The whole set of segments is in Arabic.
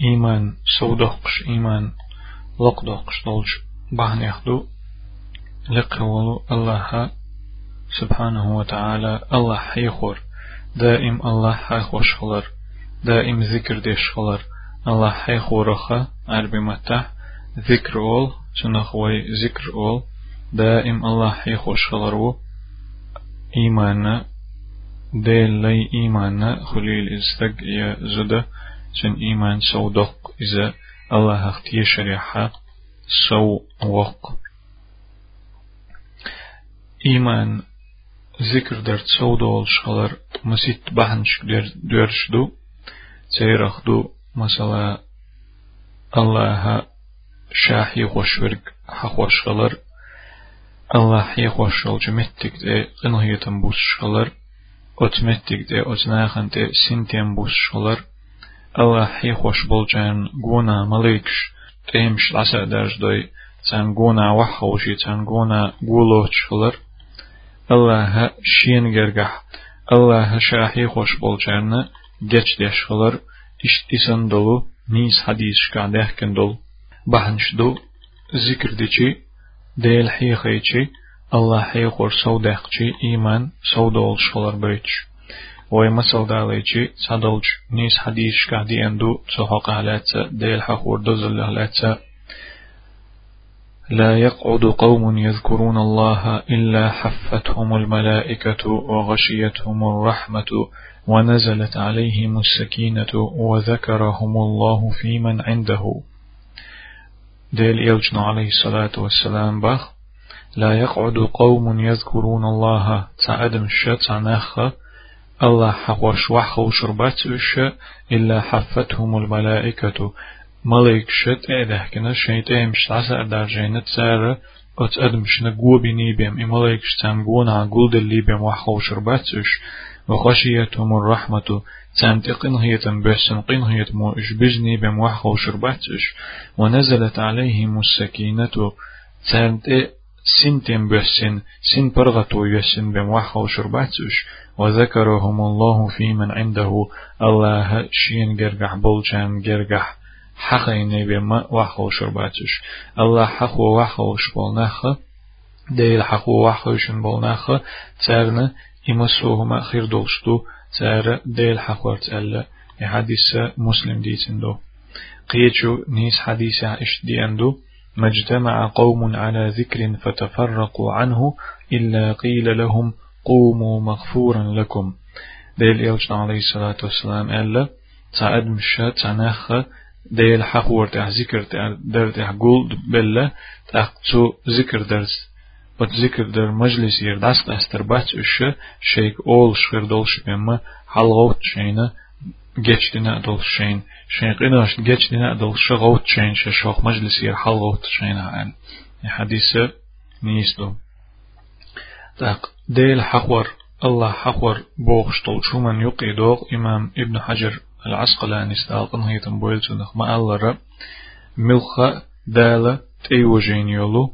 إيمان سودقش إيمان لقدقش دولش بحن يخدو لقول الله سبحانه وتعالى الله حيخور دائم الله حيخوش خلر دائم ذكر ديش خلر الله حيخورخا عربي متح ذكر أول سنخوي ذكر أول دائم الله حيخوش خلرو إيمان ديل لي إيمان خليل استق يا زده سن إيمان سودق إذا الله اختي شريحة سو وق إيمان ذكر در سودول شغلر مسيت بحنش در درش دو تيرخ دو مثلا الله شاحي خوشورك حخوش شغلر الله حي خوش شغل جمتك دي قنهيتن بوس شغلر أتمتك دي أتناخن دي سنتين بوس شغلر الله حي خوش بولجان غونا مليكش تيمش لسا درج دوي تان غونا وحوشي تان غونا غولوش خلر الله شين گرگح الله شاحي خوش بولجان گچ ديش خلر اشت اسن دلو نيس حديث شكا دهكن دل بحنش دو ذكر ديچي ديل حي خيچي الله حي خور سوداقچي ايمان سودول شخلر بريچ وي مسل داليجي صدلج نيس حديث كهدي اندو تحق هلاتة ديل حقور دزل هلاتة لا يقعد قوم يذكرون الله إلا حفتهم الملائكة وغشيتهم الرحمة ونزلت عليهم السكينة وذكرهم الله في من عنده. ديل يوجن عليه الصلاة والسلام بخ لا يقعد قوم يذكرون الله تعدم الشت عناخ الله حوش وحو شربات وش إلا حفتهم الملائكة. ملائك شت إذا كنا شيت مش تعسى درجين تسار أت أدمش نجوا بني بيم إملاك شتام جونا عقول دلي بيم وحو شربات وش وخشيتهم الرحمة. تنتقن هي تنبسن قن هي تمو إشبجني بيم وحو شربات وش ونزلت عليهم السكينة. تنت سنتين بسن سن برغتو يسن بم وحو شرباتوش. وذكرهم الله في من عنده. الله شين جرجح بولجان جرجح حقين بما وحو شرباتوش. الله حقو وحو شبولناخ ديل حقو وحو شنبولناخ تارنا إمسوهما خير دولشتو تار ديل حقو تألا حديث مسلم ديتندو. قيتشو نيس حديث عش ديندو ما اجتمع قوم على ذكر فتفرقوا عنه إلا قيل لهم قوموا مغفورا لكم. ديل إلشن عليه الصلاة والسلام ألا تعد مشا تنخ ديل حقور تح ذكر در تح قول بلا تحتو ذكر درس. بت ذكر در مجلس ير دست استر بات اش شيك أول شخير دولش بما حلغوت شينا geçtiğine dol şeyin şeyin qinaş geçtiğine dol şağut şeyin şaşok meclis yer halgot şeyin an hadise niyisdo tak del haqwar Allah haqwar boğuştol şuman yuqidoq imam ibn hajar العسقلاني استالقن هيتم بويلتونخ ما الله ملخا دالا تيوجين يولو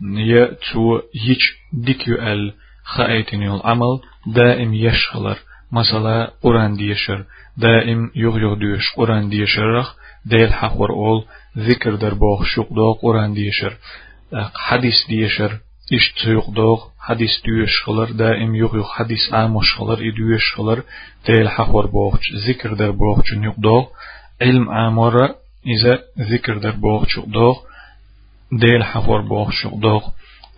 نيا تو هيج ديكيو ال خايتين يول عمل دائم يشغلر مثلا قران ديشر دائم يغ يغ ديش قرآن ديشرخ ديل حقور أول ذكر در باخ شوق دو قرآن ديشر حديث ديشر إش تيوق دو حديث ديش خلر دائم يغ يغ حديث آمش خلر إدويش خلر ديل حقور باخ ذكر در باخ يغ دو علم آمارة إذا ذكر در باخ شوق دو ديل حقور باخ شوق دو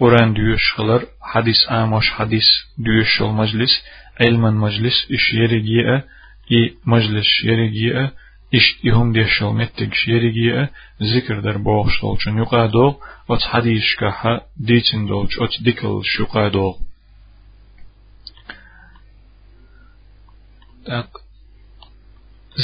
قرآن ديش خلر حديث آمش حديث ديش المجلس Elman majlis ish yerigie i majlis yerigie ish ihum deşol mettek yerigie zikr der boğuşta olçun yuqado ot hadis kaha ditin dolç ot dikil şuqado tak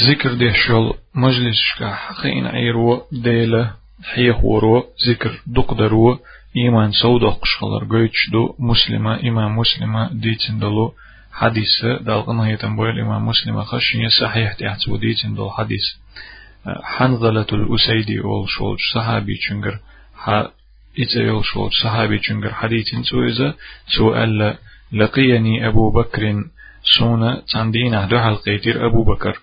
ذكر ده شل مجلس شكا حقين عيرو ديلة حيخورو ذكر دقدرو إيمان سودق شخلر قيتش دو مسلمة إيمان مسلمة ديتن دلو حديث دالقنا هيتم بويل إمام مسلم خشية صحيح تحت وديتن دول حديث. حنظلة الأسيدي أول شولج صحابي چنگر إذا يول شولج صحابي چنگر حديث سويزا سؤال لقيني أبو بكر سونا تندين دعا القيتير أبو بكر.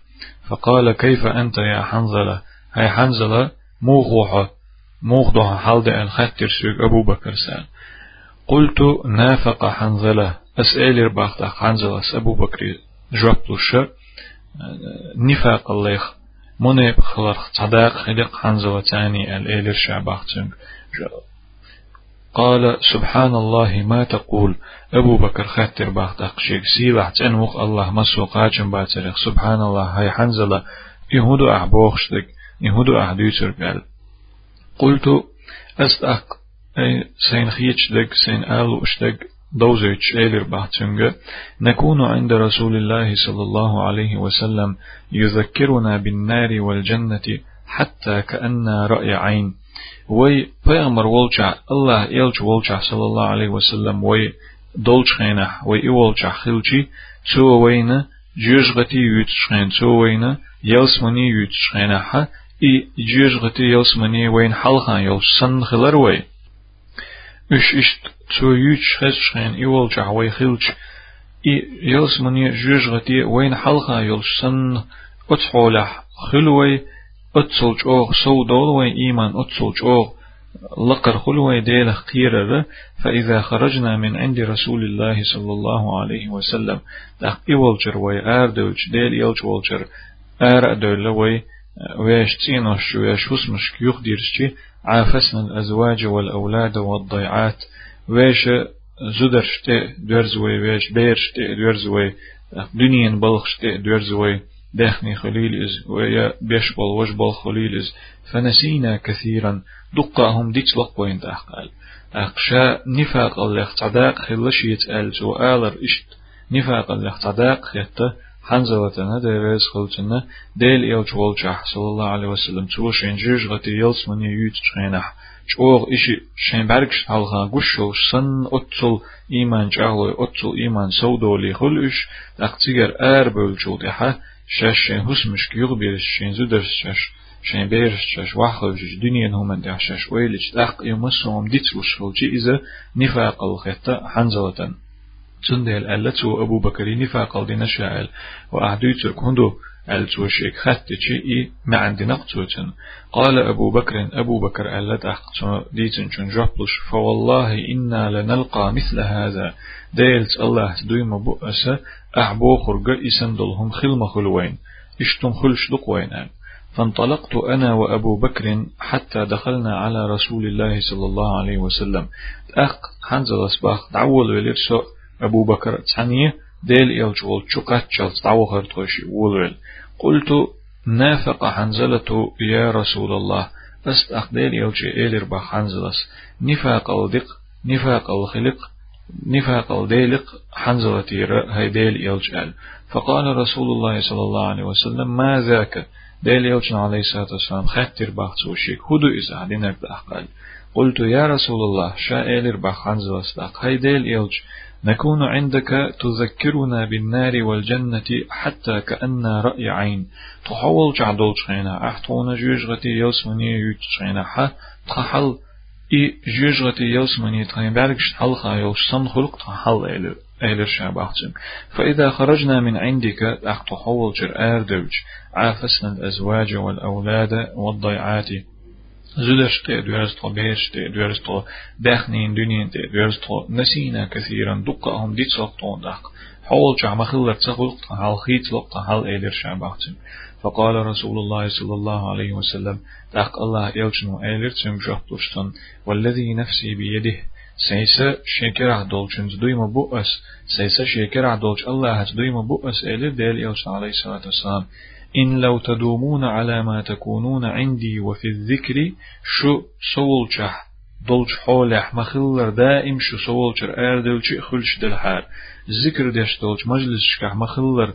فقال كيف أنت يا حنظلة؟ هاي حنزلة موغوحة موغضوها حالد الخاتر سوق أبو بكر سأل. قلت نافق حنزلة أسأل رباخت حنزلة أبو بكر جوابلوش نفاق الله منيب خلق صداق خلق حنزلة تاني الإيلر شعباختن قال سبحان الله ما تقول؟ أبو بكر خاتر باختق شيك سيلح تنوخ الله مسو قاچن باتريخ سبحان الله هاي حنزلة يهودو أحبوخشتك يهودو أحدوتر قال. قلت أستأق أي سين خيتشدك سين آلو اشتك دوزيتش إيلر بحتنجة نكون عند رسول الله صلى الله عليه وسلم يذكرنا بالنار والجنة حتى كأن رأي عين. وي پیغمبر ولچا الله يلچ ولچا صلى الله عليه وسلم وي دولچ خينا وي اولچا خلچي تو وينا جيجغتي يوتشخين تو وينا يلسمني يوتشخين ح اي جيجغتي يلسمني وين حلخان يلش سن خلر وي. اش اشت تو يوتش خشخين اي ولچا وي خلچ اي يلسمني جيجغتي وين حلخان يلش سن اتحولح خلوي أتصل جوغ سو دول إيمان أتصل جوغ لقر خلوة ديل خيرر فإذا خرجنا من عند رسول الله صلى الله عليه وسلم دق إولجر وي آر دوج ديل يلج ولجر آر دول وي ويش تينوش ويش هسمش كيوخ ديرشي عافسنا الأزواج والأولاد والضيعات. ويش زدرشتي دوارزوي ويش بيرشتي دوارزوي دنيا بلخشتي دوارزوي. دخني خليل إز ويا بيشبل وجبل خليل إز. فنسينا كثيرا. دقهم ديك لقوين تحقال. أقشا نفاق الله تعداق خلش يتقال. سؤالر إشت. نفاق الله تعداق خيطة حنزلتنا ديريز خلتنا ديل إيل جولجح صلى الله عليه وسلم تو شين جيج غتي يلس من يوت شينح شوغ إشي شين بركش حلقا قشو سن أتل إيمان جاهوي أتل إيمان سودولي خلش أقتيجر آر بولجودحة شاش شين هس مش كيغ بيرش شين زودرس شاش شين بيرش شاش جيش دنيا هم من ده شاش ويلش تاق يمسهم ديتلوش فلجي إذا نفاق الخطة حنزلة تندل ألتو أبو بكر نفاق الدين شاعل وأعديتك هندو ألتو شيك خطة إي ما عندنا قطوتن قال أبو بكر أبو بكر ألت أقتو ديتن شن جبلش فوالله إنا لنلقى مثل هذا. ديلت الله دويم بؤسة أعبو خرق إسن دلهم خلم خلوين. إشتم خلش دقوين فانطلقت أنا وأبو بكر حتى دخلنا على رسول الله صلى الله عليه وسلم. أخ حنزل أصباح دعول ولرسو أبو بكر تانية ديل إلجول شقات شلت دعو خرطوشي ولول قلت نافق حنزلة يا رسول الله أست أخديل يلجي إيلر بحنزلس نفاق الدق نفاق الخلق نفاق الديلق حنزلة هاي ديل يلجال فقال رسول الله صلى الله عليه وسلم ما ذاك ديل يلجن عليه الصلاة والسلام خاتر بحث وشيك هدو إذا عدينك بأحقال قلت يا رسول الله شائل بح حنزلة صدق هاي ديل يلج نكون عندك تذكرنا بالنار والجنة حتى كأن رأي عين. تحول جعدول شينا أحتونا جيجغتي يوسمني يوت شينا حا تحل. إي جيجغتي يوسمني تاين باركش حلقا يوش. سن خلق تحل إلو. أهل الشعباتهم فإذا خرجنا من عندك أحتحول جر دوج. عافسنا الأزواج والأولاد والضيعات. زدشت دوارستو بيشت دوارستو داخنين دنيا دوارستو نسينا كثيرا دقهم ديت سلطون دق حول جعم خلت سخلق هل خيت لقط هل إيدر شعباتهم فقال رسول الله صلى الله عليه وسلم دق الله يلجنو إيدر تنجح والذي نفسي بيده سيسا شكر عدولشن دويما بؤس سيسا شكر عدولش الله دويما بؤس إلى ديل يلش عليه الصلاة والسلام إن لو تدومون على ما تكونون عندي وفي الذكر شو سولشح دولش حولح مخلر دائم شو سولشر آردلش خلش دلحار ذكر ديش دولش مجلس شكح مخلر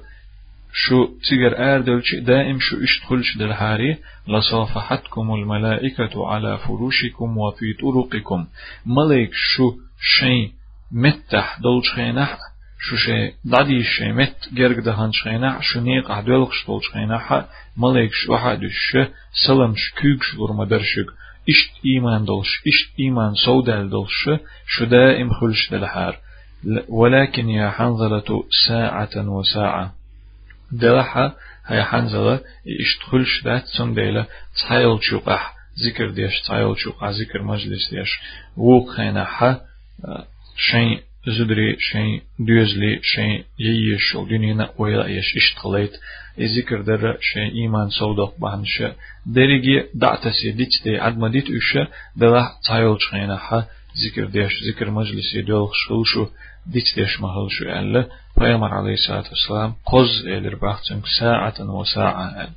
شو تيجر آردلش دائم شو اشتخلش دلحاري لصافحتكم الملائكة على فروشكم وفي طرقكم. ملك شو شيء متح دولش خينح شو شيء دادي شيء مت جرق دهان شخينا شو نيق عدولق شتول شخينا ملك شو واحد ش سلم شكوك شلور مدرشك اشت إيمان دلش اشت إيمان سودال دلش شو دائم خلش دلحار ولكن يا حنظلة ساعة وساعة دلحة هاي حنزلة اشتخلش دات سم ديلا تايل شوقح ذكر ديش تايل شوقح ذكر مجلس ديش ووق خينا حا شيء زدري شيء ديزلي شيء ييش ودينينا ويلا يش اشتغليت ذكر در شيء إيمان صودق بانش دريجي دعتسي ديت دي عد ما ديت وشة دلا تايل شخينا حا ذكر ديش ذكر مجلس يدول شو ديت ديش مهل شو ألا. پیامبر علیه الصلاة والسلام قز إلر باختن ساعة. وساعة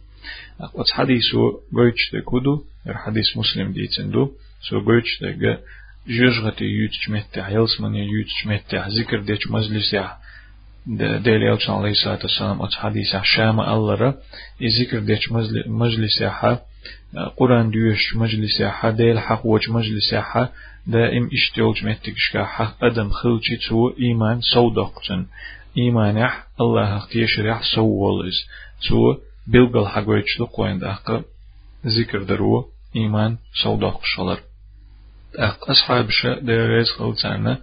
أقوات حديثو قويتش كودو إر حديث مسلم ديتندو سو قويتش دي جوجغتي يوتش متع يلسمن يوتش متع ذكر ديش مجلس يا ديلي أوتش عليه الصلاة والسلام أتش حديث شام الله ذكر ديش مجلس يا قرآن ديوش مجلس يا ديل حق وش مجلس يا دائم اشتيولج متكشكا حق أدم خلشي تو إيمان صودقتن إيمان الله تيشريح سوول إز تو بلغل حقويتش لقوين داق ذكر درو إيمان صودق شلر. أصحاب شا ديريز خلتانا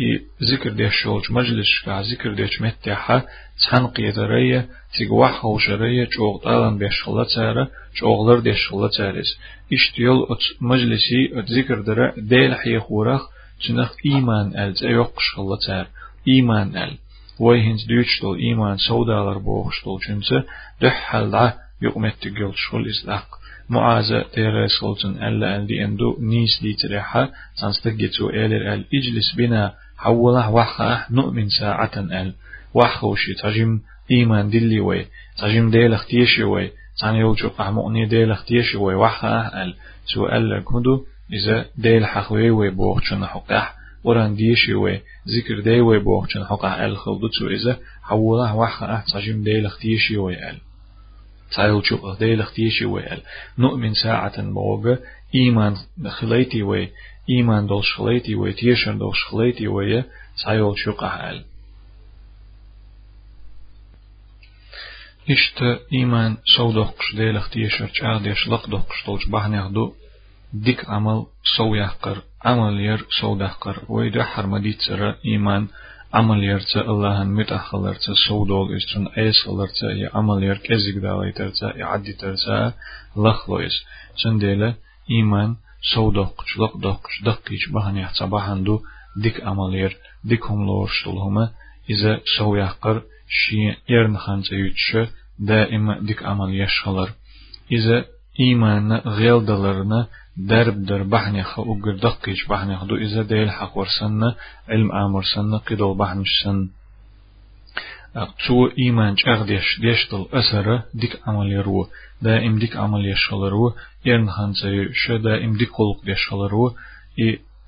إي ذكر ديش شولج مجلس شكا ذكر ديش متحا تحن قيدرية تيقوح وشرية جوغ دالان بيش خلتارا جوغلر ديش خلتاريز اشتيول ات مجلسي ات ذكر درا ديل حي خورخ تنخ إيمان ألز أيوقش خلتار إيمان أل ويهنز ديوتشتل إيمان سودالر بوخشتل چنسه دحل دع يقمت تقل شغل إسلاق معاذ تيرا سولتن ألا أل دي أندو نيس دي تريحا سانستجتو إلر أل إجلس بنا حوله وحا نؤمن ساعة أل وحوشي تجم إيمان دلي وي تجم ديل اختيشي وي تان يوجو قحمؤني ديل اختيشي وي وحا أل سؤال لكمدو إذا ديل حخوي وي بوخشن حقح وران ديشي وي ذكر دي وي بوخشن حقح أل خلدتو إذا حوله وحا تجم ديل اختيشي وي أل تايل شو ديل اختيشي وي أل نؤمن ساعة بوغ إيمان خليتي وي إيمان دول شخليتي وي تيشن دول شخليتي وي تايل شو قحال إشت إيمان سودقش ديلخ تيشر چاغ ديش لقدقش دولش بحنيخ دو. ديك عمل سو يحقر عمل ير سو دحقر. ويدا حرمديت سر إيمان عمل يرتا الله متأخلرتا سو دول إشتن أيس خلرتا يا عمل ير كزيك دالي ترتا يعدي ترتا لخلويس سنديلا إيمان سو دقش لقدقش دقيش بحنيخ تبحن دو ديك عمل ير ديك هم لورش هما إذا سو يحقر شي يرن خانسا يتشا دائما ديك عمل يشغلر إذا إيمان غيل دلرنا درب در بحني خا أجر دقيش بحني خدو إذا ديل حق ورسنا علم آمر سنة قدو بحنش سن تو إيمان أغديش ديشتل أسرة ديك عمل يرو. دائم ديك عمل يشغلرو يرن خانسا يتشا دائم ديك خلق ديشغلرو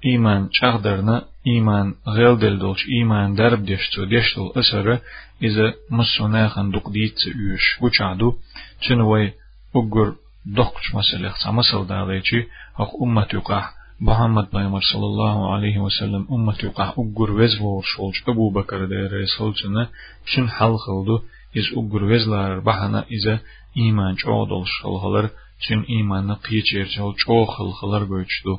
إيمان شغدرنا إيمان غير دلدولش إيمان درب ديشتو ديشتو أسر إذا مسونا خندق ديت يوش وچعدو چنوي أقر doqç məsələx samasıl dağdayçı haq ümmət yuqah Muhammed Peygamber sallallahu aleyhi ve sellem ümmet yuqah ugur vez vur şolç Ebu Bekir de resulçuna şun hal qıldı. İz ugur vezlar bahana izə iman çoğ dolşolğalar çün imanı qiyçer çoğ xil xılar göçdü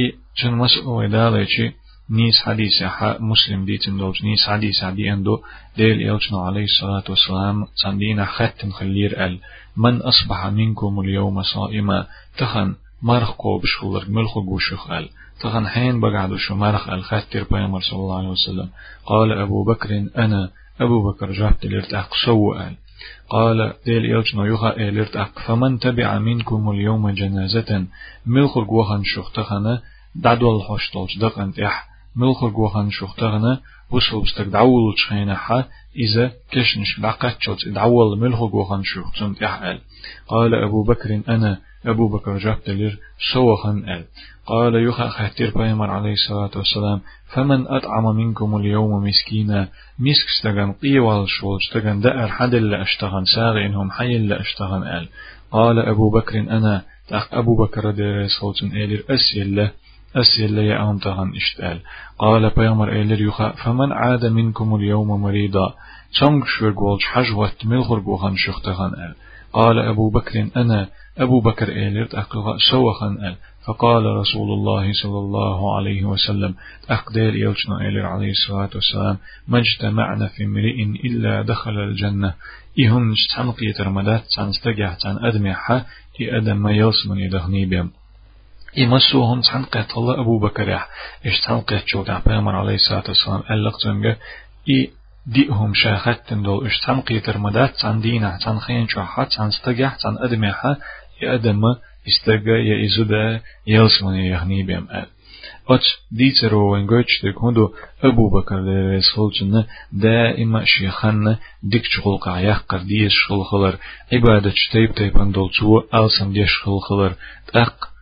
i çün məs oydalayçı نيس حديث مسلم ديتن دوج نيس حديث عدي اندو ديل يلچنا عليه الصلاة والسلام صندينا ختن خلير ال من أصبح منكم اليوم صائما تخن مرخ قو بشخلر ملخ قوشخ ال تخن حين بقعدو شو مرخ الختر بيامر صلى الله عليه وسلم قال أبو بكر أنا أبو بكر جابت لرتاق سو ال قال ديل يلجنا يخا إلرت فمن تبع منكم اليوم جنازة ملخر جوهن شختخنا دعدول حشتولج دقن تح ملخر جوهن شختخنا وصل بستك دعول تشخينا حا إذا كشنش دعقات شوت دعول ملخر جوهن شختن تحال قال أبو بكر أنا أبو بكر جابت لر سوخن أل قال يخا خاتير بيمر عليه الصلاة والسلام فمن أطعم منكم اليوم مسكينا مسك استغن قيوال شول استغن دأر حد اللي أشتغن ساغ إنهم حي اللي أشتغن آل قال أبو بكر أنا تأخ أبو بكر دير صوت إلير أسئلة أسئلة يا أنتهن اشتال قال بيامر إلير يخا فمن عاد منكم اليوم مريضا؟ تنق شور قولش حجوة ملخر قوخن شختغن آل. قال أبو بكر أنا أبو بكر إيلرت أقلغ سوخا أل. فقال رسول الله صلى الله عليه وسلم أقدير يلشنا إلير عليه الصلاة والسلام ما اجتمعنا في امرئ إلا دخل الجنة. إهم نجتحن قيتر مدات تان استجح تان أدمحة إي أدم ما بهم إمسوهم تحن قيت الله أبو بكر يح. إش تحن قيت شوك بيامر عليه الصلاة والسلام. ألق تنجا إي ديهم شاخت دول إش تحن قيتر مدات تان دينا. تان خين شوحات تان استجح تان أدمحة إي أدم استجا يا إزودا يلسمن يغني بهم. أل أتش ديترو وين قوتش تكوندو أبو بكر لرسول جنة. دائما شيخان ديك شغل قايح. قرديش شغل خلر. عبادة تيب تيبان دولتو ألسم ديش شغل خلر. تأق.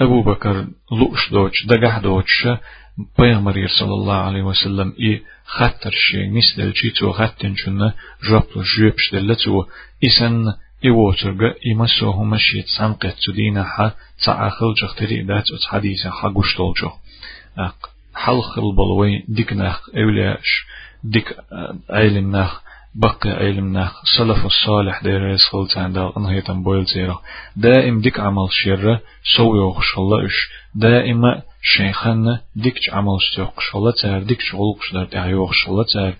أبو بكر لوش دوش دقح دوش پیغمبر صلى الله عليه وسلم إي خطر شيء مثل تو خطن شنة جبل جيبش دلتو إسن إيوترغ إمسوه مشيت سانقت تدينا حا تعاخل جختري دات أت حديثة حقوش طولجو حلق البلوي ديك ناخ أولاش ديك عيلم ناخ بقي علم ناخ سلف الصالح دير رسول تعالى أنه يتم بويل زيرا. دائم ديك عمل شر سوي وخش الله إش. دائم شيخنا ديك عمل شتوقش الله تعالى ديك شغل قشدر تعالى وخش الله تعالى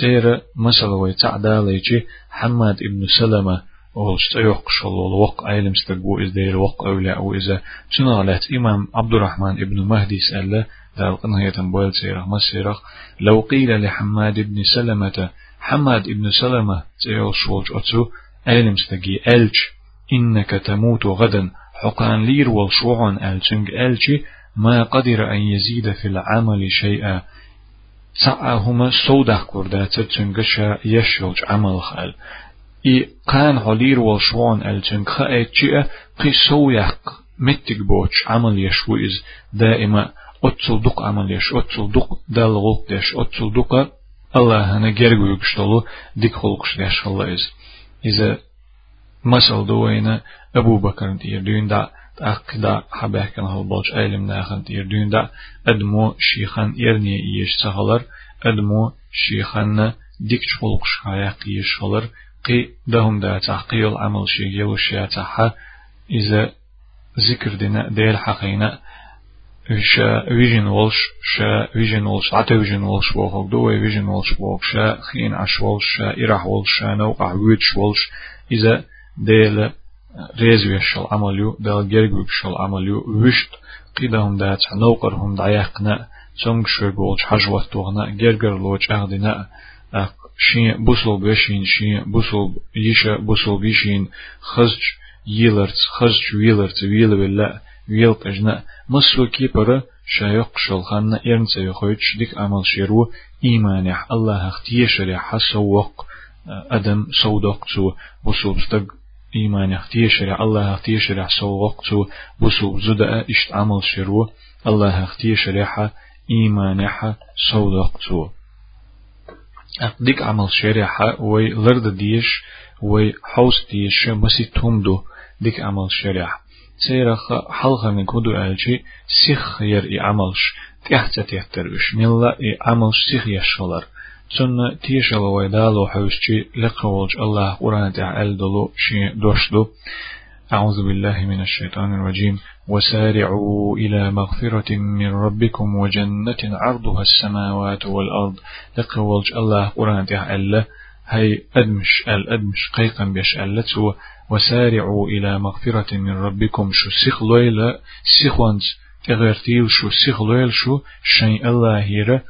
تير مثلا ويتعدى ليجي. حماد ابن سلمة. والشتيوق شلول وق علم استقبو إز دير. وق أولى أو إذا تنالت إمام عبد الرحمن ابن مهدي سأل دار قنهية بويل سيرة مسيرة لو قيل لحماد ابن سلمة حماد ابن سلمة تيول شولج أتو علم استقي ألج إنك تموت غدا. حقان لير والشوعن ألجنج ألجي ما قدر أن يزيد في العمل شيئا. سعهما سودح كردا تتنجشا يشولج عمل خال. إي قان علير والشوان ألتن خايت جئة قي سويق متك بوش عمل يشويز دائما أتصل دق عمل يش أتصل دق دال غلق دش أتصل دق الله هنا جرجو يكشتلو ديك خلقش دش الله إز إذا مثل دوينا أبو بكر دير دين دا أقدا حبه كان هالبوش علم ناخن دير دين دا أدمو شيخان إرني إيش سهلر أدمو شيخان ديك خلقش هايق إيش هلر قي دهم دا تحقيق العمل شيء يوشيا تحا إذا ذكر دينا ديل حقينا شا فيجن ولش شا فيجن ولش عتا فيجن ولش بوخوك دوي فيجن ولش بوخ شا خين عش ولش شا إرح ولش شا نوقع ويتش ولش إذا ديل ريزويش العمليو ديل جرقوش العمليو وشت قيدهم دات نوقرهم دعيقنا تونغ شوغ ولش حجوة توغنا جرقر لوش أغدنا شين بوسل بشين شين بوسل يشا بوسل بيشين خزج يلرت خزج ويلرت ويل ولا ويل قجنا مسو كيبر شايق شلخان إرنس يخويتش ديك عمل شيرو إيمان الله أختي شريح سوق أدم صودق تو بوسل بستق إيمان أختي شريح الله أختي شريح سوق تو بوسل زدأ إشت عمل شيرو الله أختي شريح إيمان صودق تو ديك عمل شريحة وي لرد ديش وي حوس ديش مسي تومدو ديك عمل شريحة سيرخ حلقة من كودو ألجي سيخ ير إي عملش تحت تحترش ملا إي عملش سيخ يشغلر تن تيشل ويدالو حوشي لقولج الله قرآن تعال دلو شي دوشدو أعوذ بالله من الشيطان الرجيم وسارعوا إلى مغفرة من ربكم وجنة عرضها السماوات والأرض لقولج الله قرآن تعالى هي أدمش الأدمش قيقا بيش ألتو وسارعوا إلى مغفرة من ربكم. شو سيخ لويلة سيخوانز تغيرتيل شو سيخ لويل شو شين الله هيرا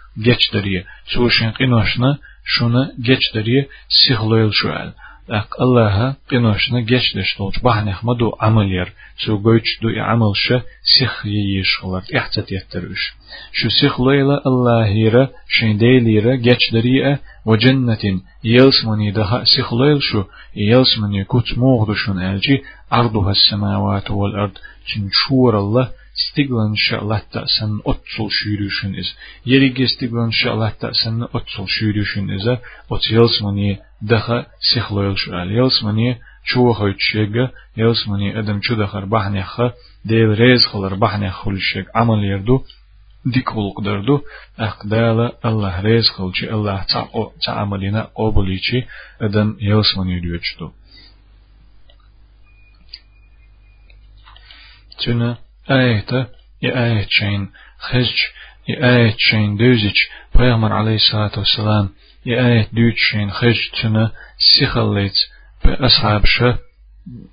شين قنوشنا شونا جيش دريه سيخ لويل شو أل أق الله قنوشنا جيش دشتولج بحنخ مدو عملير سو قويتش دو عمل شا سيخ ييش خلط احتت يتروش شو سيخ ليلة الله هيرا شين ديليرا جيش دريئة وجنة يلسمني دها سيخ ليل شو يلسمني كت موغدشون ألجي عرضها السماوات والأرض تنشور الله Stiglan Shaletta seinen otsul sűrűsön is. Jerige Stiglan Shaletta seinen otsul sűrűsön is. Ot jelsmani daha sihloyuş al. Jelsmani çoğu hoyçşega. Jelsmani adam çudahar bahnyaha. Değil rez kılar bahnyaha hulşeg. Amal yerdu. Dik hulukdardu. Akdala Allah rez kılçı. Allah ta'o ta'amalina oboliçi. Adam jelsmani yürüyüçtu. Tüne آية آية شين خزج آية شين دوزج. بيغمر عليه الصلاة والسلام يا آية دوج شين خزج تنا سيخليت بأصحاب شه.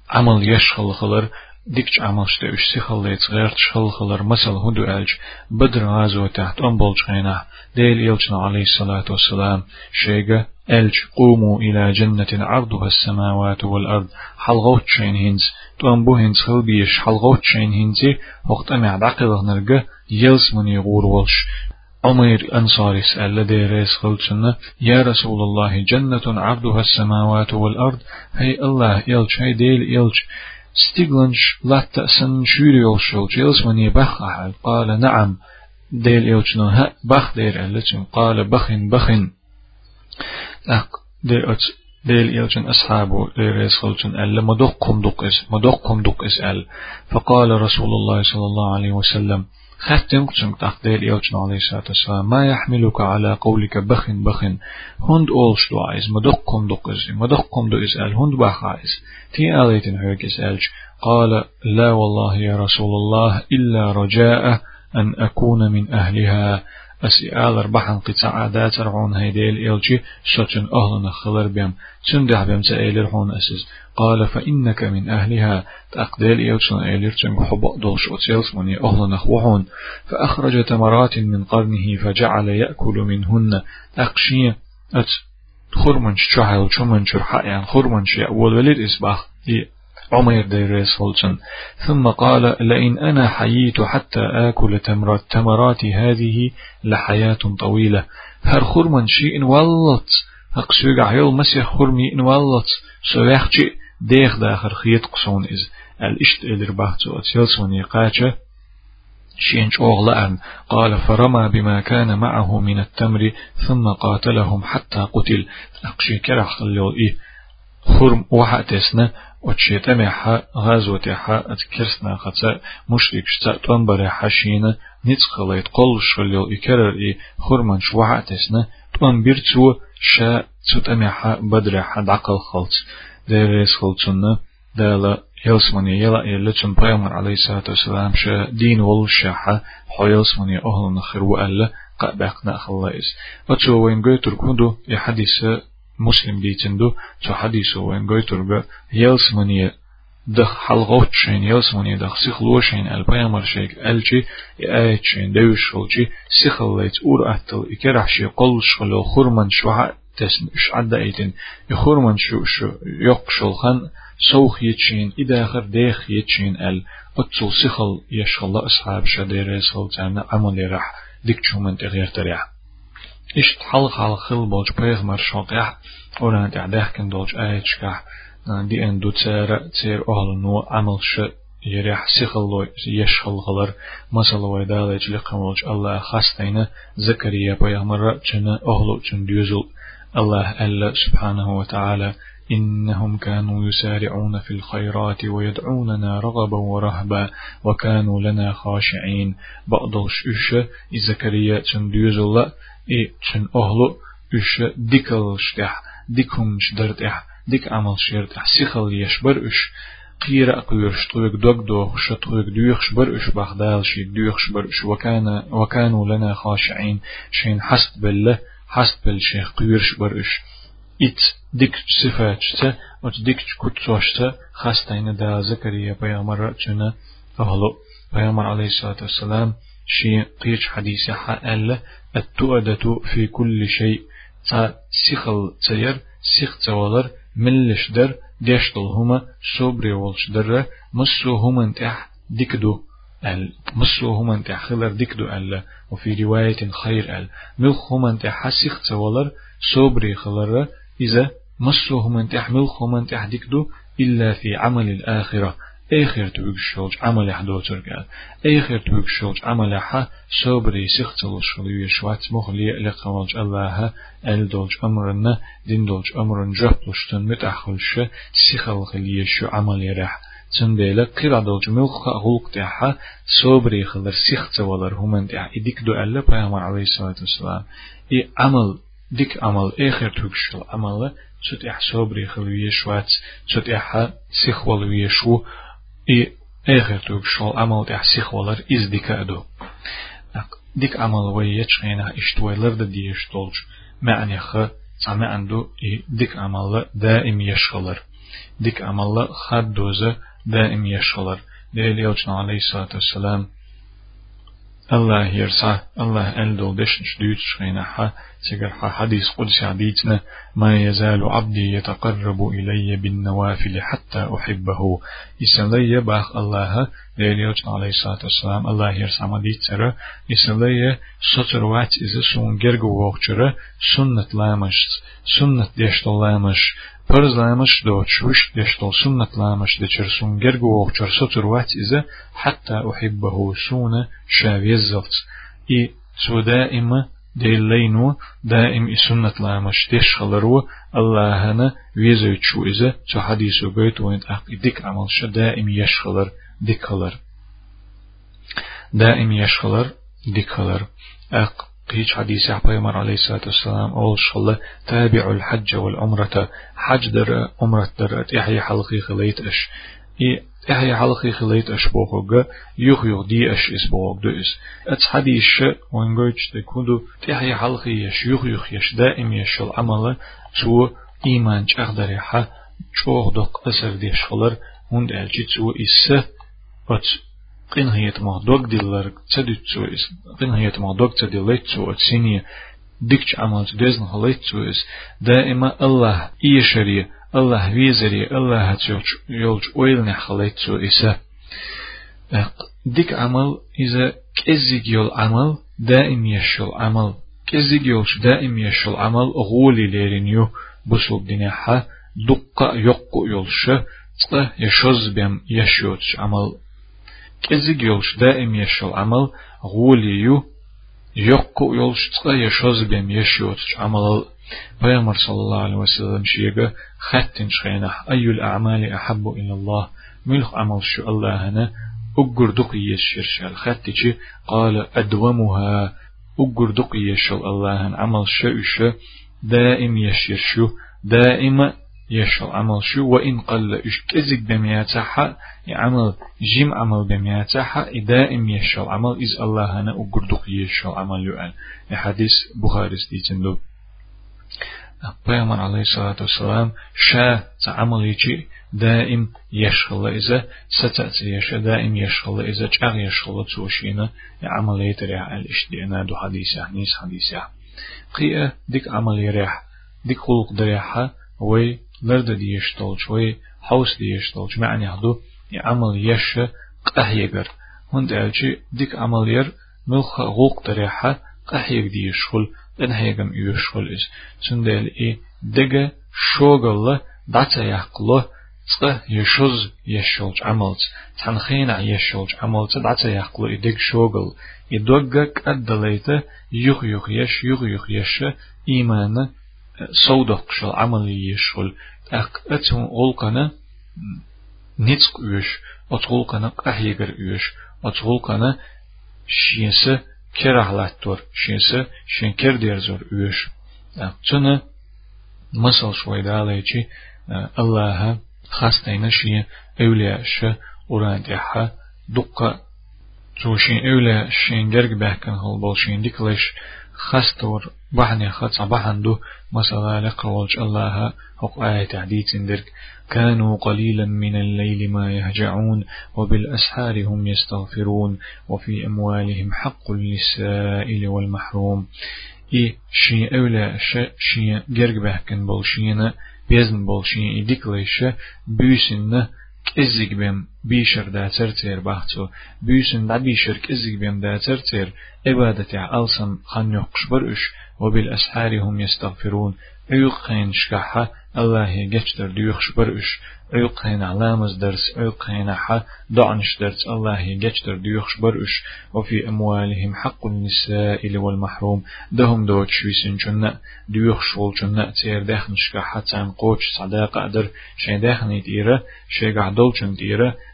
عمل يشخل خلر ديكش عمل شتوش سيخليت غير تشخل خلر. مثل هدو ألج بدر غازو تحت أنبول غينا ديل يلجنا عليه الصلاة والسلام شيغا ألج قوموا إلى جنة عرضها السماوات والأرض. حلغوت شين هنز. تنبو هنز خلبيش. حلغوت شين هنزي. وقت أمي عدقل نرجع. يلس من يغور والش. عمير أنصار سأل ديريس خلتنا يا رسول الله جنة عرضها السماوات والأرض. هي الله يلج. هي ديل يلج. ستيغلنش لا تأسن. شوري يلشل جيلس من يبخ قال نعم. ديل يلجنا بخ دير ألتم قال بخن بخن. أق دير أت ديل يلجن أصحابه دير يسخلجن ألا مدقكم دق إس مدقكم دق إس أل فقال رسول الله صلى الله عليه وسلم ختم قسم تقدير يوجن عليه الصلاة والسلام ما يحملك على قولك بخن بخن هند أولش دعايز مدقكم دق إس مدقكم دق إس أل هند بخايز تي أليتن هيك إسألج قال لا والله يا رسول الله إلا رجاء أن أكون من أهلها أسئال ربحان قطع عادات رعون هيديل إلجي شتن أهلنا خلر بيم. تندح بيم تأيلر حون أسز قال فإنك من أهلها. تأقديل إلجن إيلر تنك حب دولش أتيلس مني أهلنا خوحون. فأخرج تمرات من قرنه فجعل يأكل منهن. أقشي أت خرمنش شحل شمنش رحيان خرمنش يأول ولد إسباخ. عمير ديريس هولسن ثم قال لئن أنا حييت حتى آكل تمرات تمرات هذه لحياة طويلة. هر خرمن شيء ولت أقسوغ عيول مسيح خرمي إن ولت سويخشي ديخ داخر خيط قصون إز. الإشت إلر بحثو أتسيلسون يقاتش شينش أغلأن قال فرمى بما كان معه من التمر. ثم قاتلهم حتى قتل. أقشي كرح خليو إيه. خرم وحاتسنا وتشيت أميحا غازوة حا أتكرسنا خطأ مشرك شتا تنبري حشينا نتخليت قل شليل إكرر إي خرمان شوحا تسنا تون بيرتو شا تسوت أميحا بدر حد عقل خلط. ديريس خلطنا دالا يلسمني يلا يلتن بيامر عليه الصلاة والسلام شا دين والشاحة حيلسمني أهل نخر وألا قابقنا خلايس وتشو وين قيتر كندو يحدث مسلم ديتندو تو حديثو وين قويتر يلس مني دخ حلقوت شين يلس مني دخ سيخلو شين البيامر شيك الجي آيت شين دوش شلجي سيخليت اور أتل إكرح شي قل شلو خرمن شوها تسن إش عدا إيتن يخرمن شو شو يقشل خان سوخ يتشين إداخر ديخ يتشين ال أتل سيخل يشخل أصحاب شدير يسخل تعمل عمل راح من تغير تريح إشت حلق على خل بولج بيغ مر شوقيح أوران تعداه كن دولج آيتشكح دي أن دو تسير تسير أهل نو عمل ش يريح سيخل يشخل غلر مثلا ويدال يجلق مولج الله خاستين زكريا بيغ مر جنا أهل جن ديوزل الله ألا سبحانه وتعالى إنهم كانوا يسارعون في الخيرات ويدعوننا رغبا ورهبا وكانوا لنا خاشعين بقدل شوشة زكريا تندوز الله إي تشن أهلو إش ديكل شتح ديكم شدرتح ديك عمل شيرتح سيخل يشبر إش قيرة قيرش طويق دوغ دوغ شطويق دويخ شبر إش بغدال شي دويخ شبر إش وكان وكانوا لنا خاشعين شين حسد بالله حسد بالشيخ قيرش بر إش إت ديك صفات شتا وت ديك كت شتا خاستين دا زكريا بيامر جنا أهلو بيامر عليه الصلاة والسلام شي قيش حديث حال التؤدة في كل شيء. تا سيخل تير سيخ تولر ملش در ديشتل هما صبري والش در مسو هما انتح ديكدو ال مسو هما انتح خلر ديكدو ال وفي رواية خير ال. ملخ هما انتح سيخ تولر صبري خلر إذا مسو هما انتح ملخ هما انتح ديكدو إلا في عمل الآخرة. آخر توك شولج عمل حدو ترقال آخر توك شولج عمل ح صبري سختل شلوي شوات مخلي لقمالج الله ال دولج أمرنا دين دولج أمرن جهلشتن متأخلش سيخل خليه شو عمل رح تنبيلا قيرا دولج ملخ غلق تحا صبري خلر سخت ولر همن تح إديك دو ألا بيامر عليه الصلاة والسلام إي عمل ديك عمل آخر توك شل عمل تت إح صبري خلوي شوات تت إح سيخ ولوي شو عمل تحسيخ ولر إز ديك أدو ديك عمل ويتش غينا اشتوي لرد ديش تولج معني خ سامع عنده ديك عمل دائم يشغلر ديك عمل خد دوزة دائم يشغلر ديل يوجنا عليه الصلاة والسلام الله يرسع الله ألدو دشن شديد شغينا سيقر حديث قدس عديتنا ما يزال عبدي يتقرب إلي بالنوافل حتى أحبه. إسلي بأخ الله ليليوت عليه الصلاة والسلام الله يرسع مديتنا إسلي سطر وات إذا سون جرغو وقتر سنة لامش سنة ديشت لامش. do chush deshtol sunnat lamash de chersun gergu och chersotur wat iza hatta uhibbahu suna shavizzalt i so daima ديلينو دائم سنة لامش ديش خلرو الله هنا ويزو تشو إذا تو حديثو بيت وين أق ديك عمل شا دائم يشخلر ديك خلر. دائم يشخلر ديك خلر. أق هيج حديث پیغمبر عليه الصلاة والسلام أول شل تابع الحج والعمرة. حج در عمرة در إحيى حلقي خليت أش. إي إحيى حلقي خليت أش بوغ يخ يخ دي أش إس بوغ دو إس أتس حديث وانجوج تكودو إحيى حلقي يش يخ يخ يش دائم يش العمل تو إيمان جأخدر حا چوغ دق أسر ديش خلر هند ألجي تو إسه قين هي ما دوك ديلر تدت سو اس قين هي ما دوك تدلت سو تسيني ديكش عمل دزن هلت سو اس دائما الله إيشري الله ويزري الله هتشوش يولج ويلنا خلت سو إسا ديك عمل إذا كزيج يول عمل دائم يشل عمل. كزيج يولش دائم يشل عمل غولي ليرينيو بسول دنيا دقة يقو يولش تقى يشوز بيم يشوتش عمل. كزيج يولش دائم يشل عمل غوليو يقو يولش تقا يشوز بهم يشيوتش عمل. بيامر صلى الله عليه وسلم شيغا خاتن شخينح أي الأعمال أحب إلى الله. ملخ عمل شو الله هنا أقر دقي يشير خاتتش قال أدومها. أقر دقي يشل الله عمل شو دائم يشير شو. دائما يشل عمل شو. وإن قل إش كزك بمياتها عمل جيم عمل بمياتها دائم يشل عمل. إز الله هنا وقردق يشل عمل يؤن حديث بخاري ستيتن پیغمبر عليه الصلاة والسلام شا تعمل يجي دائم يشغل إذا ستأتي يشا دائم يشغل إذا جاغ يشغل توشينا عمل يتريح الاشتئنا دو حديثة نيس حديثة قيئة ديك عمل يريح ديك خلق دريحة وي لرد دي يشتول شوي حوس دي يشتول معنى هدو يعمل يش قهيجر هند ألجي ديك عمل ير ملخ غوق دريحة قهيج دي يشخل إن هيجم يشخل إس سندل إي دقة شوغل داتا يحقله تقه يشوز يشولج عملت تنخينا يشولج عملت داتا يحقله إدق شوغل إدوغك أدليته يخ يخ يش يخ يخ يش إيمان صودق شل عملي يشغل أق أتهم غلقنا نتق يش أتغلقنا قهيجر يش أتغلقنا شينسه كرهلاتور شينسه شنكر ديرزور يش تنا مثل شوي داليجي الله خاستين شي أولياء ش أوران ديحا دقة زوشين أولياء شين جرق بحكن هالبال شين ديكلش خاستور بحني خاصة بحندو مثلا لقولج الله حق آية تعديد درك. كانوا قليلا من الليل ما يهجعون وبالأسحار هم يستغفرون وفي أموالهم حق للسائل والمحروم. إي شي أولى شي جرق بحكن بولشينا بيزن بولشين إديك ليش بيسن كزيك بيم بيشر دا ترتير بحثو بيسن دا بيشر كزيك بيم دا ترتير عبادتي ألسن خان يقش برش وبالأسحار هم يستغفرون عيقين شكحة الله يجتر ديوخش برش عيقين علامز درس عيقين حا دعنش درس الله يجتر ديوخش برش وفي أموالهم حق النساء والمحروم دهم دوت شويسن جنة ديوخش والجنة تير داخن شكحة تان قوش صداقة در شي داخن يديرة شي قعدول جن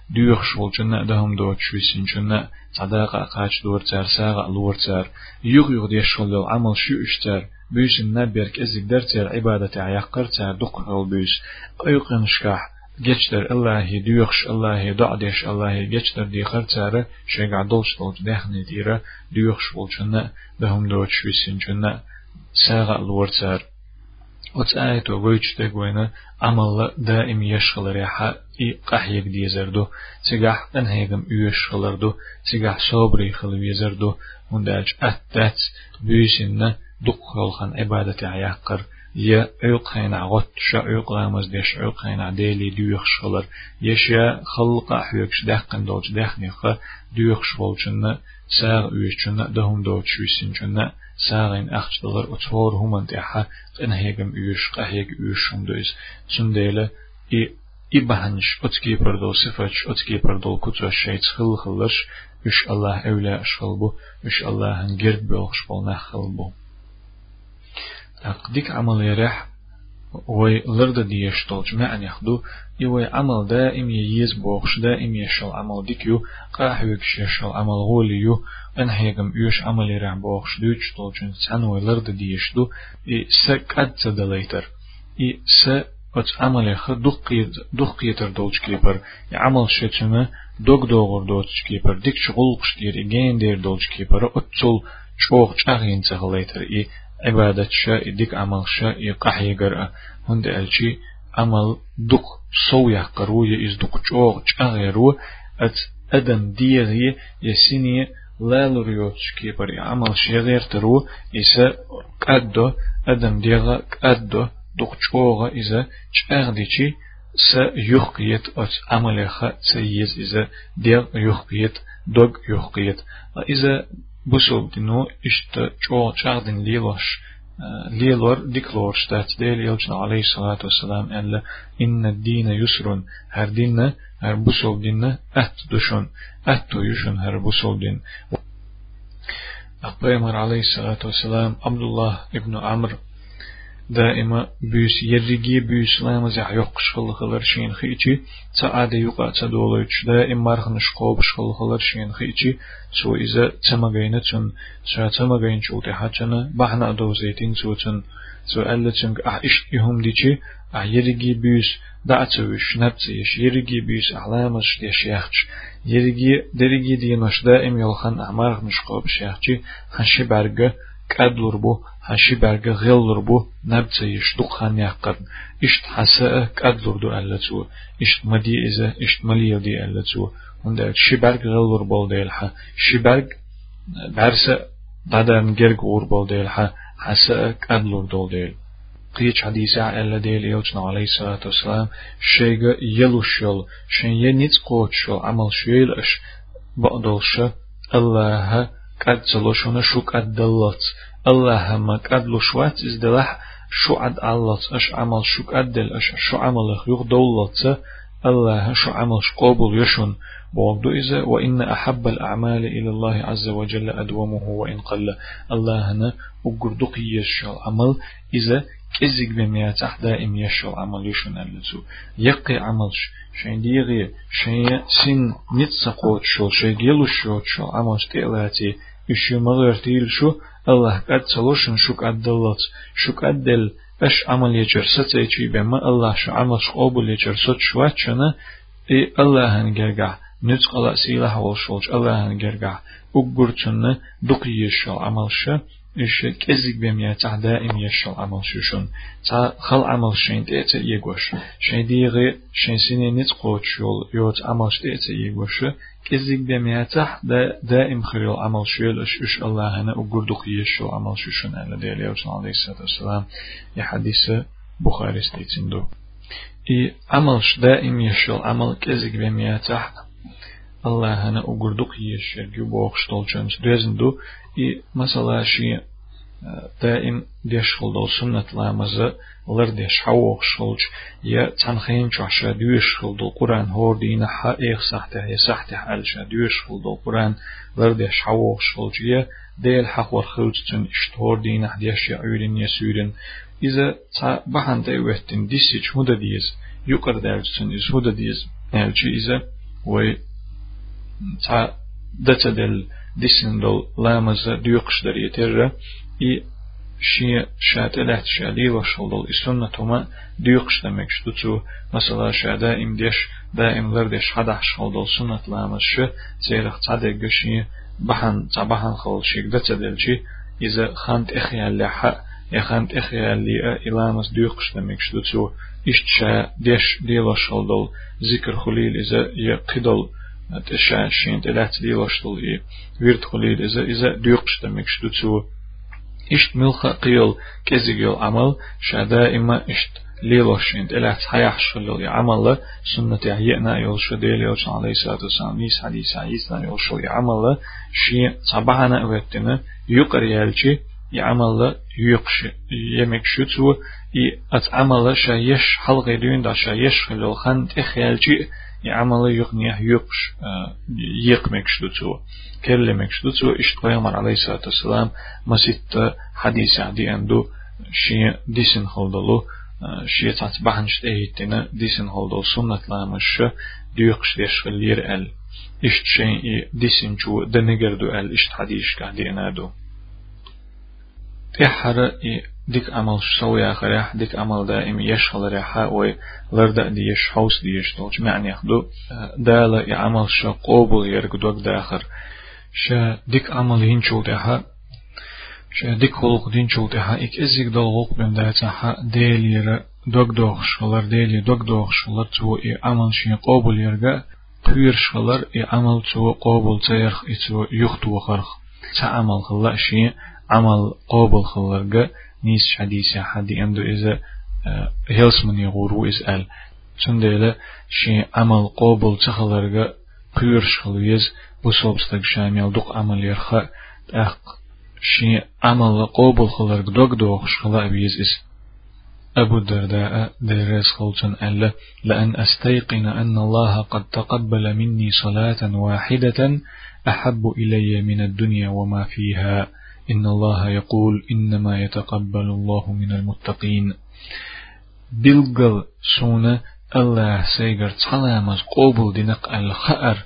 ديرة ديوخش والجنة دهم دوت شويسن جنة صداقة قاش دور تار ساغة لور تار يغ يغ ديشغل العمل شو اشتار بيش النبيرك ازيك درتر عبادة عيقر تار دق بيش ايقن شكاح جتر الله ديوخش الله دعدش الله جتر دي خرتارة شيء عدلش دولج دهني ديرة ديوخش بولشنا بهم دوت شويسين جنا ساغا الورتار وتآيت وغويتش تقوينا عمل دائم يشغل ريحة i kahjeg di jezerdu, cigah enhegem üyeş kılırdu, cigah sobri kılıp jezerdu, munda elç attat, büyüsinne duk yolkan ibadeti ayakkır, ya öýük hyna got şa öýük gamyz deş öýük hyna deli düýük şolar ýeşe halqa hyýek şdaqyn dolç dehnika düýük şolçuny sağ üýçüni dahum dolç üýsünçüni sağyn axçylar uçor human deha enhegem üýüş qaheg üýüşündüz şundele i إبهنش أتكي بردو صفتش أتكي بردو كتو الشيط خل خلش إش الله أولى أشخلبو إش الله هنجرد بيوخش بولنا خلبو أقديك عمل يرح وي لرد ديش طولج معنى يخدو يوي عمل دائم ييز بوخش دائم يشل عمل ديكيو قاح يكش يشل عمل غوليو ان هيغم يوش عمل يرح بوخش دوش طولجن تسان وي لرد ديش دو اي سكاد تدليتر اي س ات عمل يخ دقيت دقيتر دولج كيبر عمل شتمه دوغ دوغر دولج كيبر ديك شغل قشتير ايجين دير دولج كيبر اتول شوخ چاغين تغليتر اي عبادة شاء ديك عمل شاء يقح يقرأ هند ألشي عمل دق صو يحقرو يز دق جوغ جاغيرو أت أدم ديغي يسيني لا لريوتش كيبر عمل شغير ترو إسا قدو أدم ديغا قدو دق جوغ إسا جاغ ديشي س يخقيت أت عمل خا سيز إسا ديغ يخقيت دوغ يخقيت إذا بوسوب دينو إشت جو شاردن ليلوش ليلور ديكلور شتات ديل يلجن عليه الصلاة والسلام أن إن الدين يسر هر دين هر بوسوب دين أت دشون أت يشون هر بوسوب دين أقبيمر عليه الصلاة والسلام عبد الله ابن عمرو دائما بيس يرجي بيس لام زح يقش خل خلر شين خيتي تعادة يقع تدولج دائما مرخن شقوب شخل خلر شين خيتي سو إذا تمغين تن سو تمغين شو تحجنا بحنا دو زيتين سو تن. سو ألا تنك أحش يهم ديشي أحيرجي بيس دعتوش نبتيش يرجي بيس أعلامش ديش يخش يرجي درجي دينش دائم يلخن أعمارخ نشقوب شيخشي خنشي برگه كادلر بو هشي برگ غلر بو نبت يشتق خان يقر اشت حساء كادلر دو ألتو اشت مدي إذا اشت ملي دي ألتو هنده شي برگ غلر بول ديلها شي برگ برسا دادم جرگ اور بول ديلها حساء كادلر دول ديل قيش حديثة ألا ديل يلجنا عليه الصلاة والسلام شيغا يلوش يل شين ينيت قوت شل عمل شويل اش بقدلش الله قد سلوشونا شو قد الله ما قد لشوات ازدلح شو عد الله اش عمل شو قدل اش شو عمل يخ دولت الله شو عمل قبول يشون بوغدو إذا وإن أحب الأعمال إلى الله عز وجل أدومه وإن قل الله هنا وقردق يشل عمل إذا كزيك بمياتح دائم يشل عمل يشون اللتو يقي عملش شين ديغي شين سن نتسقوت شو شي جيلو شو شو عمل تيلاتي إشي مغير شو الله قد سلوشن شوك أدلت شوك أدل أش عمل يجر ستيجي بما الله شو عمل شقوبل يجر ست شواتشنا إي الله هنجرقع نتقل سيلة والشولج الله هنجرقع أقرتنا دقي يشل عمل شا إيش كزيك بميا تاع دائم يشل عمل شوشون تاع خل عمل شين تيتا يقوش شين ديغي شين سيني نتقوت شول يوت عمل شتيتا يقوش كزيك بميا تاع دائم خير عمل شول إش الله هنا أقردق يشل عمل شوشون على ديالي عليه الصلاة والسلام يا حديث بخاري ستيتندو إي عملش دائم يشل عمل كزيك بميا تاع الله هنا أقردق يشل جبوخ شتولجنس دوزندو i mesela şi e, daim deşgul dol sünnetlamızı ılır deş havok şulç ya tanxin çaşa düş dol Kur'an hor dine ha eh sahte ya sahte alşa düş dol Kur'an ılır deş havok şulç ya del hak var xılçın iştor dine deş ya öylin ya sürün ize ta bahanda evettin disiç huda diyiz yukarıda elçin iz huda diyiz elçi yəni ize ve ta ديسن دول لامز ديوقش در يتر إي شي شات إلهت شادي وشلدل السنة ما ديقش دمك شتوتو مثلا شا دائم ديش دائم لر ديش حدا شلدل سنة لامس ش سيرخ تصدق شي بحن تبحن خل شيك دتدل شي إذا خانت إخيال لحق يا خانت إخيال لي إلامس ديقش دمك شتوتو إشتشا ديش ديلا شلدل ذكر خليل إذا يقدل تشا شين تلات ديلا شلدل ويرت خليل إذا إذا ديقش دمك شتوتو إشت ملخ قيل كزيجل عمل شادا إما إشت ليلوشين إلى حياح شلل عمل سنة يأنا يلش ديل يلش عليه الصلاة والسلام نيس حديث عيسنا يلش عمل شيء صباحنا وقتنا يقر يلشي يعمل يقش يمك شتو ي أتعمل شايش حلقة دين دا شايش خلال خند إخيالشي يعمل يقنيه يقش يقمك شتو كلمك شتو إشت قيامر عليه الصلاة والسلام مسيت حديث عدي عنده شيء ديسن خلدلو شيء تعتبحن شت ايتنا ديسن خلدل سنة لامش ديقش ديش غلير ال إشت شيء ديسن شو دنجردو ال إشت حديث قاعدي انادو تحر ديك عمل سوي آخر ديك عمل دائم يشغل ريحة وي لرد دي يش حوس دي يش دوج معني يخدو دالا يعمل شا قوبل يرقدوك داخر شا ديك عمل هنشو داها شا ديك خلق دينشو داها إك إزيك دلغوق بين داتا ديلي دوك دوغ شغلر ديلي دوك دوغ شغلر تو إي عمل شي قوبل يرقا قير شغلر إي عمل تو قوبل تيرخ إي تو يختو خرخ تعمل خلا شي عمل قوبل خلرقا نيس حديث حدي أندو إذا هيلس من يغورو إسأل سنديلا شي عمل قوبل تخلرقا قيرش خلويز بصوبستك شامل دوق عمل يرخا. أخ شي عمل قوبل خلرق دوق دوخش خلا بيز إس أبو الدرداء درس خلطن ألا لأن أستيقن أن الله قد تقبل مني صلاة واحدة أحب إلي من الدنيا وما فيها. إن الله يقول إنما يتقبل الله من المتقين بلغل سونا الله سيغر تسلامز قوبل دينق الخأر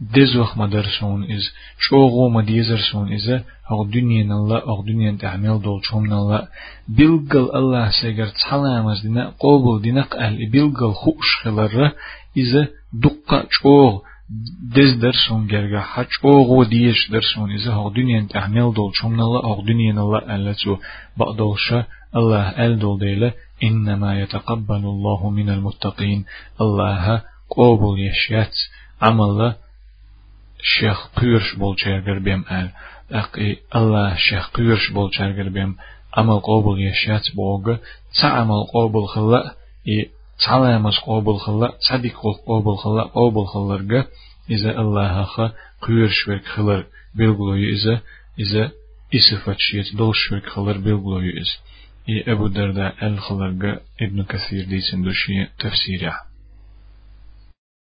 دزوخ مدرسون إز شوغو مديزرسون إز أغ دنيا نلا أغ دنيا تعمل دول شوم نلا بلغل الله سيغر تسلامز دينا قوبل دينق أهل بلغل خوش خلر إز دقا شوغ des derson gerga haç oğu diyeş derson izi hogdünyen tahnel dol çomnalı hogdünyen Allah ellatu ba'dolşa Allah el dol deyle innema yetekabbalullahu minel muttaqin. Allah'a qobul yeşyat amalla şeyh qıyırş bolçerger bem el aqi Allah şeyh qıyırş bolçerger bem amal qobul yeşyat boğu ta amal qobul xilla بوغ تعمل قوبل خلا صديق قوبل خلا قوبل خلرغا إذا الله خا قيرش ورك خلر بلغلوي إذا إذا إسفت شيت دولش ورك خلر بلغلوي إذا إي أبو درداء الخلرغا ابن كثير ديسن دوشي تفسيره